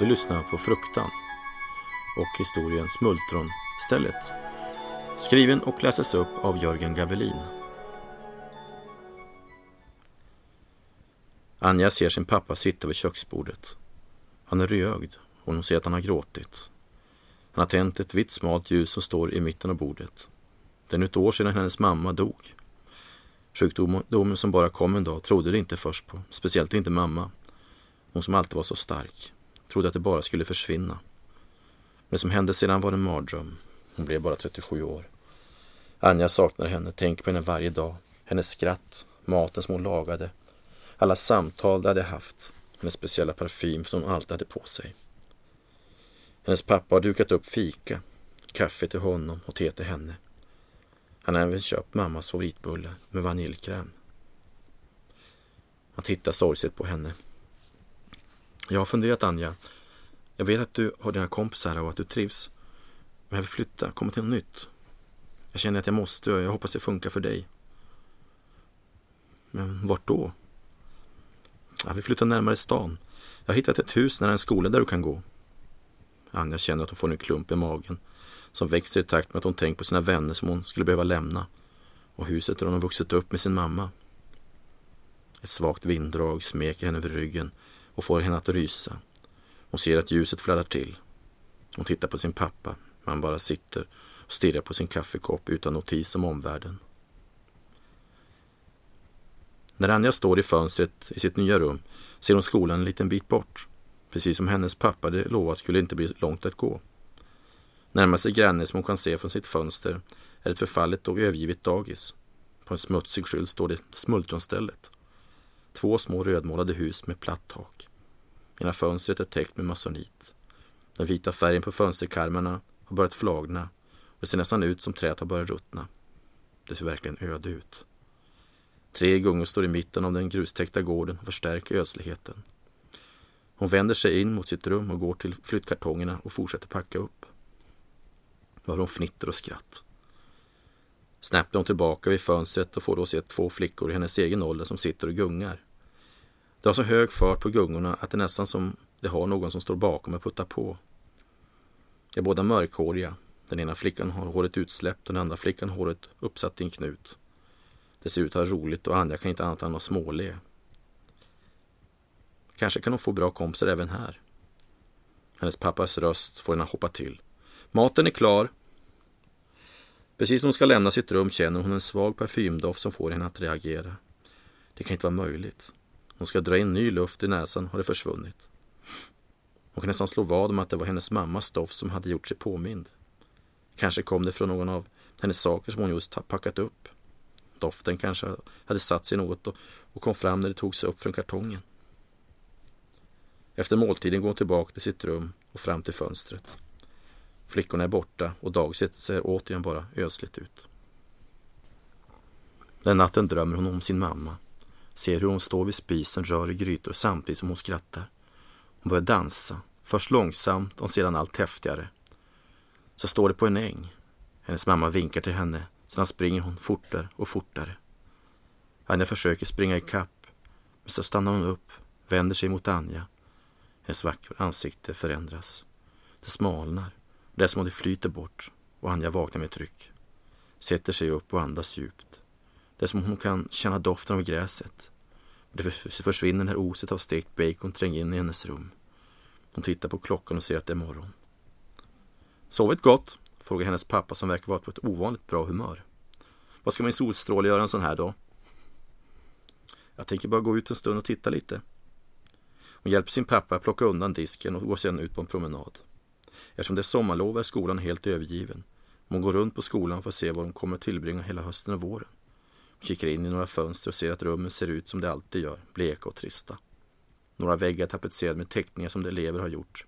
Du lyssnar på Fruktan och historien Smultronstället. Skriven och läses upp av Jörgen Gavelin. Anja ser sin pappa sitta vid köksbordet. Han är rögd och hon ser att han har gråtit. Han har tänt ett vitt smalt ljus som står i mitten av bordet. Det är nu ett år sedan hennes mamma dog. Sjukdomen som bara kom en dag trodde det inte först på, speciellt inte mamma. Hon som alltid var så stark. Trodde att det bara skulle försvinna. Men det som hände sedan var en mardröm. Hon blev bara 37 år. Anja saknar henne, tänker på henne varje dag. Hennes skratt, maten som hon lagade, alla samtal de hade haft, hennes speciella parfym som hon alltid hade på sig. Hennes pappa har dukat upp fika, kaffe till honom och te till henne. Han har även köpt mammas favoritbulle med vaniljkräm. Han tittar sorgset på henne. Jag har funderat Anja. Jag vet att du har dina kompisar och att du trivs. Men jag vill flytta, komma till något nytt. Jag känner att jag måste och jag hoppas det funkar för dig. Men vart då? Jag vill flytta närmare stan. Jag har hittat ett hus nära en skola där du kan gå. Anja känner att hon får en klump i magen som växer i takt med att hon tänker på sina vänner som hon skulle behöva lämna och huset där hon har vuxit upp med sin mamma. Ett svagt vinddrag smeker henne över ryggen och får henne att rysa. Hon ser att ljuset fladdrar till. Hon tittar på sin pappa, men han bara sitter och stirrar på sin kaffekopp utan notis om omvärlden. När Anja står i fönstret i sitt nya rum ser hon skolan en liten bit bort. Precis som hennes pappa hade lovat skulle det inte bli långt att gå. Närmaste granne som hon kan se från sitt fönster är ett förfallet och övergivet dagis. På en smutsig skylt står det Smultronstället. Två små rödmålade hus med platt tak. Ena fönstret är täckt med masonit. Den vita färgen på fönsterkarmarna har börjat flagna och det ser nästan ut som träet har börjat ruttna. Det ser verkligen öde ut. Tre gungor står i mitten av den grustäckta gården och förstärker ödsligheten. Hon vänder sig in mot sitt rum och går till flyttkartongerna och fortsätter packa upp. Då hör hon fnitter och skratt. Snabbt är hon tillbaka vid fönstret och får då se två flickor i hennes egen ålder som sitter och gungar. Det har så hög fart på gungorna att det är nästan som det har någon som står bakom och puttar på. De är båda mörkhåriga. Den ena flickan har håret utsläppt, den andra flickan har håret uppsatt i en knut. Det ser ut att ha roligt och Anja kan inte annat än att småle. Kanske kan hon få bra kompisar även här. Hennes pappas röst får henne att hoppa till. Maten är klar. Precis som hon ska lämna sitt rum känner hon en svag parfymdoft som får henne att reagera. Det kan inte vara möjligt. Hon ska dra in ny luft i näsan har det försvunnit. Hon kan nästan slå vad om att det var hennes mammas doft som hade gjort sig påmind. Kanske kom det från någon av hennes saker som hon just packat upp. Doften kanske hade satt sig något och kom fram när det togs upp från kartongen. Efter måltiden går hon tillbaka till sitt rum och fram till fönstret. Flickorna är borta och dagiset ser återigen bara ödsligt ut. Den natten drömmer hon om sin mamma. Ser hur hon står vid spisen, rör i grytor samtidigt som hon skrattar. Hon börjar dansa, först långsamt och sedan allt häftigare. Så står det på en äng. Hennes mamma vinkar till henne, sedan springer hon fortare och fortare. Anja försöker springa i kapp, men så stannar hon upp, vänder sig mot Anja. Hennes vackra ansikte förändras. Det smalnar. Det är som om det flyter bort och Anja vaknar med tryck. Sätter sig upp och andas djupt. Det är som om hon kan känna doften av gräset. Det försvinner när oset av stekt bacon tränger in i hennes rum. Hon tittar på klockan och ser att det är morgon. Sovit gott? frågar hennes pappa som verkar vara på ett ovanligt bra humör. Vad ska min solstråle göra en sån här dag? Jag tänker bara gå ut en stund och titta lite. Hon hjälper sin pappa att plocka undan disken och går sedan ut på en promenad. Eftersom det är sommarlov är skolan helt övergiven. Hon går runt på skolan för att se var hon kommer att tillbringa hela hösten och våren. Hon kikar in i några fönster och ser att rummen ser ut som det alltid gör, bleka och trista. Några väggar tapetserade med teckningar som de elever har gjort.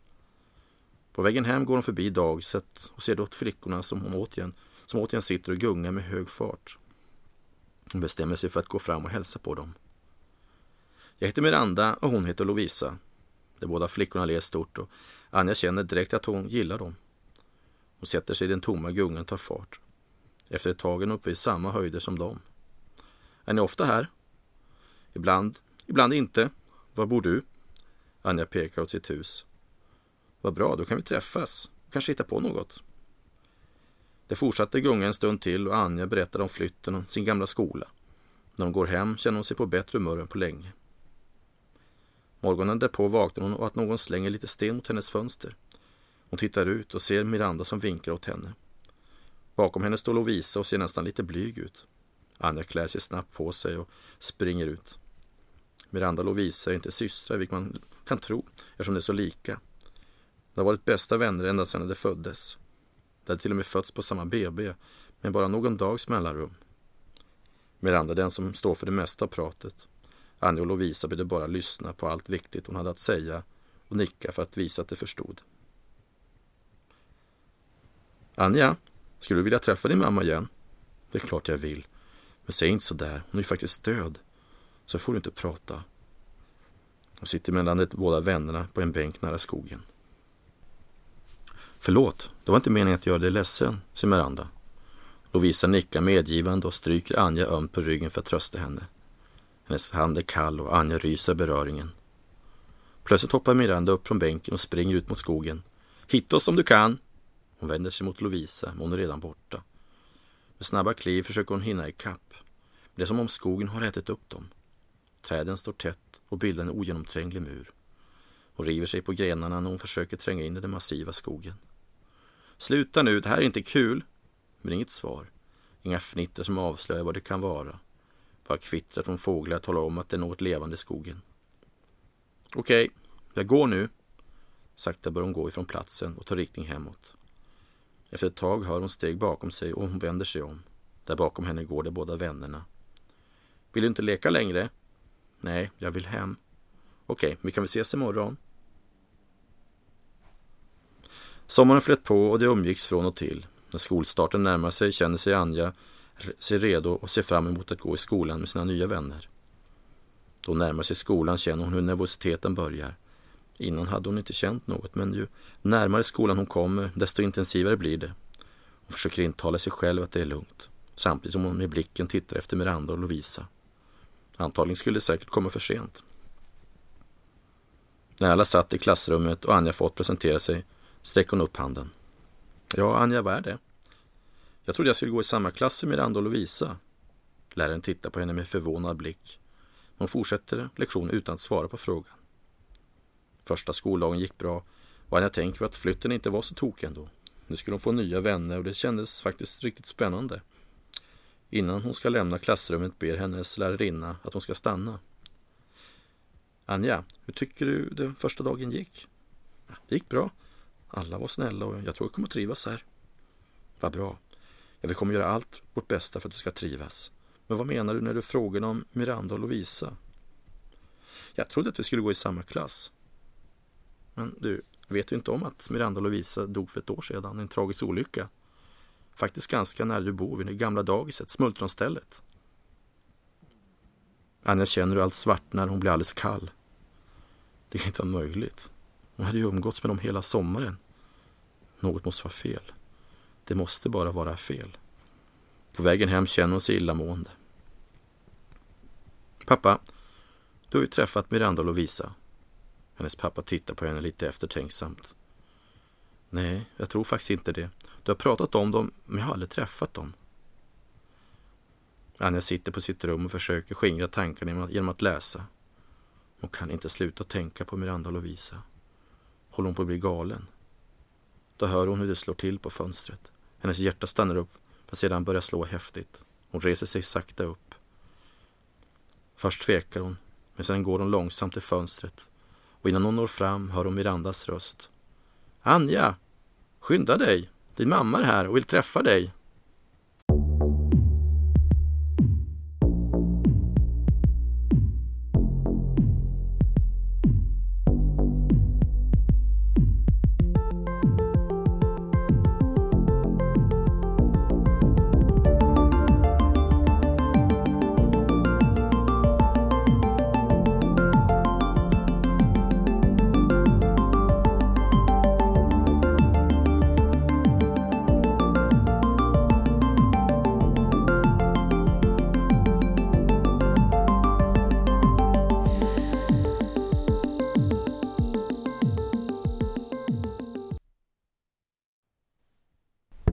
På vägen hem går hon förbi dagiset och ser då flickorna som, hon återigen, som återigen sitter och gungar med hög fart. Hon bestämmer sig för att gå fram och hälsa på dem. Jag heter Miranda och hon heter Lovisa. De båda flickorna ler stort och Anja känner direkt att hon gillar dem. Hon sätter sig i den tomma gungan och tar fart. Efter ett tag är hon uppe i samma höjder som dem. Är ni ofta här? Ibland, ibland inte. Var bor du? Anja pekar åt sitt hus. Vad bra, då kan vi träffas. och Kanske hitta på något. Det fortsatte gunga en stund till och Anja berättade om flytten och sin gamla skola. När hon går hem känner hon sig på bättre humör än på länge. Morgonen därpå vaknar hon och att någon slänger lite sten mot hennes fönster. Hon tittar ut och ser Miranda som vinkar åt henne. Bakom henne står Lovisa och ser nästan lite blyg ut. Anja klär sig snabbt på sig och springer ut. Miranda och Lovisa är inte systrar, vilket man kan tro eftersom de är så lika. De har varit bästa vänner ända sedan de föddes. De hade till och med fötts på samma BB med bara någon dags mellanrum. Miranda den som står för det mesta av pratet. Anja och Lovisa behövde bara lyssna på allt viktigt hon hade att säga och nicka för att visa att de förstod. Anja, skulle du vilja träffa din mamma igen? Det är klart jag vill. Men säg inte så där. Hon är ju faktiskt död. Så får du inte prata. Hon sitter mellan de båda vännerna på en bänk nära skogen. Förlåt, det var inte meningen att göra dig ledsen, säger Miranda. Lovisa nickar medgivande och stryker Anja ömt på ryggen för att trösta henne. Hennes hand är kall och Anja ryser beröringen. Plötsligt hoppar Miranda upp från bänken och springer ut mot skogen. Hitta oss om du kan! Hon vänder sig mot Lovisa, men hon är redan borta. Med snabba kliv försöker hon hinna ikapp. Det är som om skogen har ätit upp dem. Träden står tätt och bildar en ogenomtränglig mur. Hon river sig på grenarna när hon försöker tränga in i den massiva skogen. Sluta nu, det här är inte kul! Men inget svar. Inga fnitter som avslöjar vad det kan vara. Bara kvittrar från fåglar talar om att det är något levande i skogen. Okej, jag går nu. Sakta börjar hon gå ifrån platsen och tar riktning hemåt. Efter ett tag hör hon steg bakom sig och hon vänder sig om. Där bakom henne går de båda vännerna. Vill du inte leka längre? Nej, jag vill hem. Okej, vi kan väl ses imorgon? Sommaren flöt på och det umgicks från och till. När skolstarten närmar sig känner sig Anja sig redo och ser fram emot att gå i skolan med sina nya vänner. Då närmar sig skolan känner hon hur nervositeten börjar. Innan hade hon inte känt något, men ju närmare skolan hon kommer, desto intensivare blir det. Hon försöker intala sig själv att det är lugnt, samtidigt som hon med blicken tittar efter Miranda och Lovisa. Antagligen skulle det säkert komma för sent. När alla satt i klassrummet och Anja fått presentera sig sträcker hon upp handen. Ja, Anja, vad är det? Jag trodde jag skulle gå i samma klass som Miranda och Lovisa. Läraren tittar på henne med förvånad blick. Hon fortsätter lektionen utan att svara på frågan. Första skoldagen gick bra och Anja tänker på att flytten inte var så tokig ändå. Nu skulle hon få nya vänner och det kändes faktiskt riktigt spännande. Innan hon ska lämna klassrummet ber hennes lärarinna att hon ska stanna. Anja, hur tycker du den första dagen gick? Det gick bra. Alla var snälla och jag tror jag kommer att trivas här. Vad bra. Ja, vi kommer göra allt vårt bästa för att du ska trivas. Men vad menar du när du frågar om Miranda och Lovisa? Jag trodde att vi skulle gå i samma klass. Men du, vet du inte om att Miranda och Lovisa dog för ett år sedan i en tragisk olycka? Faktiskt ganska nära du bor, vid det gamla dagiset, Smultronstället. Anja känner hur allt svartnar, hon blir alldeles kall. Det kan inte vara möjligt. Hon hade ju umgåtts med dem hela sommaren. Något måste vara fel. Det måste bara vara fel. På vägen hem känner hon sig illamående. Pappa, du har ju träffat Miranda och Lovisa. Hennes pappa tittar på henne lite eftertänksamt. Nej, jag tror faktiskt inte det. Du har pratat om dem, men jag har aldrig träffat dem. Anja sitter på sitt rum och försöker skingra tankarna genom att läsa. Hon kan inte sluta tänka på Miranda och Lovisa. Håller hon på att bli galen? Då hör hon hur det slår till på fönstret. Hennes hjärta stannar upp för sedan börjar slå häftigt. Hon reser sig sakta upp. Först tvekar hon, men sen går hon långsamt till fönstret och innan hon når fram hör hon Mirandas röst. Anja! Skynda dig! Din mamma är här och vill träffa dig.